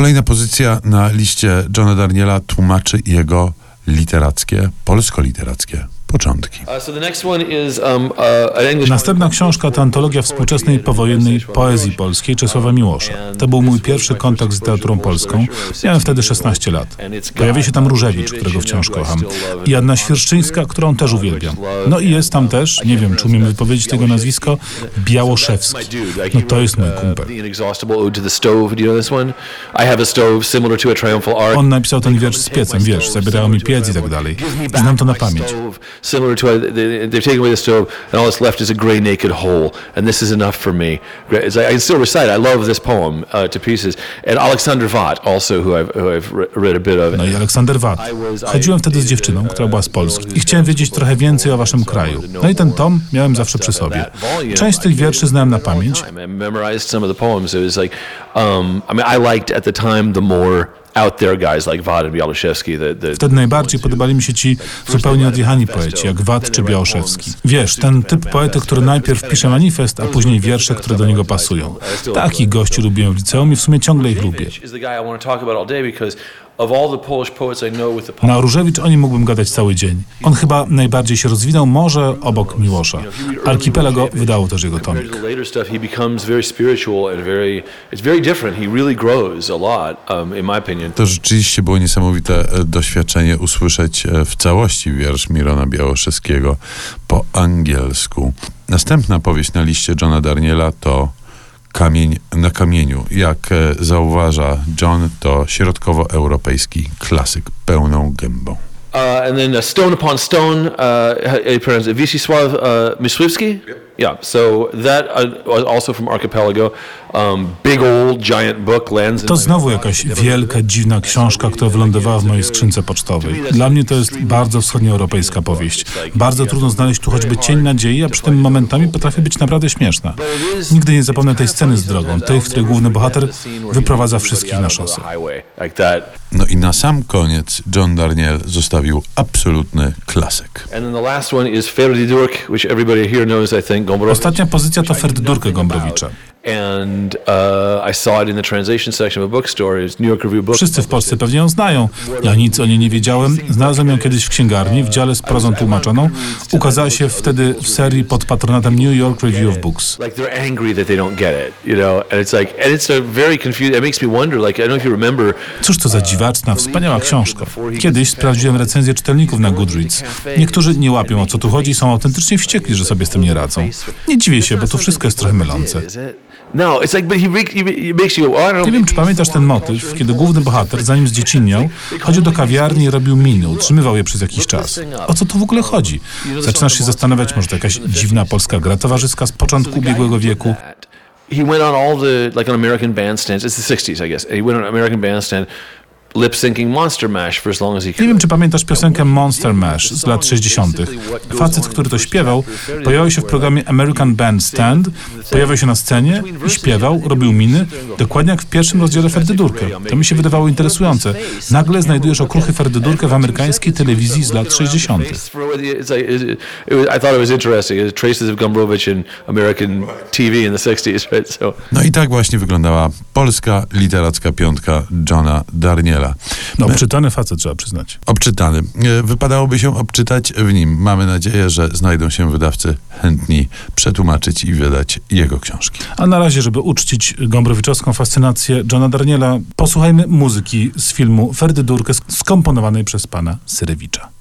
Kolejna pozycja na liście Johna Darniela tłumaczy jego literackie, polsko-literackie początki. Um, Następna książka to antologia współczesnej powojennej poezji polskiej Czesława Miłosza. To był mój pierwszy kontakt z teatrą polską. Miałem wtedy 16 lat. Pojawia się tam Różewicz, którego wciąż kocham. I Anna Świerszczyńska, którą też uwielbiam. No i jest tam też, nie wiem, czy umiem wypowiedzieć tego nazwisko, Białoszewski. No to jest mój kumpel. On napisał ten wiersz z piecem, wiesz, zabierało mi piec i tak dalej. Znam to na pamięć similar to they, they've taken away the stove, and all that's left is a gray naked hole, and this is enough for me. It's, I can still recite. I love this poem uh, to pieces. And Alexander Watt, also who I've, who I've read a bit of. No i Aleksander Watt. Chodziłem wtedy z dziewczyną, która była z Polski i chciałem wiedzieć trochę więcej o waszym kraju. No i ten tom miałem zawsze przy sobie. Część z tych wierszy znałem na pamięć. Um, I mean, I liked at the time the more Wtedy najbardziej podobali mi się ci zupełnie odjechani poeci, jak Wad czy Białoszewski. Wiesz, ten typ poety, który najpierw pisze manifest, a później wiersze, które do niego pasują. Takich gości lubiłem w liceum i w sumie ciągle ich lubię. Na Różewicz o nim mógłbym gadać cały dzień. On chyba najbardziej się rozwinął, może obok Miłosza. Archipelago wydało też jego tomik. To rzeczywiście było niesamowite e, doświadczenie usłyszeć e, w całości wiersz Mirona Białoszewskiego po angielsku. Następna powieść na liście Johna Darniela to Kamień na kamieniu. Jak e, zauważa John, to środkowoeuropejski klasyk pełną gębą. Uh, and then uh, Stone Upon Stone, uh, Wisław uh, Mysłowski. Yep. Yeah, so that uh, also from Archipelago. Um, big old giant book lands to znowu jakaś wielka, dziwna książka, która wylądowała w mojej skrzynce pocztowej. Dla mnie to jest bardzo wschodnioeuropejska powieść. Bardzo trudno znaleźć tu choćby cień nadziei, a przy tym momentami potrafi być naprawdę śmieszna. Nigdy nie zapomnę tej sceny z drogą, tej, w której główny bohater wyprowadza wszystkich na szosę. No i na sam koniec John Darniel zostawił absolutny klasyk. Ostatnia pozycja to Ferdydurkę Gombrowicza. And uh, I saw it in the translation section of a bookstore. It's New York Review Book. Wszyscy w Polsce pewnie ją znają. Ja nic o niej nie wiedziałem. Znalazłem ją kiedyś w księgarni w dziale z prozą tłumaczoną. Ukazała się wtedy w serii pod patronatem New York Review of Books. Like they're angry that they don't get it, you know. And it's like and it's a very. It makes me wonder like I don't know if you remember. Cóż to za dziwaczna, wspaniała książka. Kiedyś sprawdziłem recenzję czytelników na Goodreads. Niektórzy nie łapią o co tu chodzi, są autentycznie wściekli, że sobie z tym nie radzą. Nie dziwię się, bo to wszystko jest trochę mylące. Nie wiem, czy pamiętasz ten motyw, kiedy główny bohater, zanim zdziecinniał, chodził do kawiarni i robił miny, utrzymywał je przez jakiś czas. O co tu w ogóle chodzi? Zaczynasz się zastanawiać, może to jakaś dziwna polska gra towarzyska z początku ubiegłego wieku? He went on all the, like on American Bandstands, it's the 60s, I guess. He went on American Bandstand nie wiem, czy pamiętasz piosenkę Monster Mash z lat 60. Facet, który to śpiewał, pojawił się w programie American Bandstand, pojawił się na scenie i śpiewał, robił miny, dokładnie jak w pierwszym rozdziale Ferdydurkę. To mi się wydawało interesujące. Nagle znajdujesz okruchy Ferdydurkę w amerykańskiej telewizji z lat 60. No i tak właśnie wyglądała polska literacka piątka Johna Darniela. No, obczytany facet, trzeba przyznać. Obczytany. E, wypadałoby się obczytać w nim. Mamy nadzieję, że znajdą się wydawcy chętni przetłumaczyć i wydać jego książki. A na razie, żeby uczcić gombrowiczowską fascynację Johna Darniela, posłuchajmy muzyki z filmu Ferdy Durkę skomponowanej przez pana Syrewicza.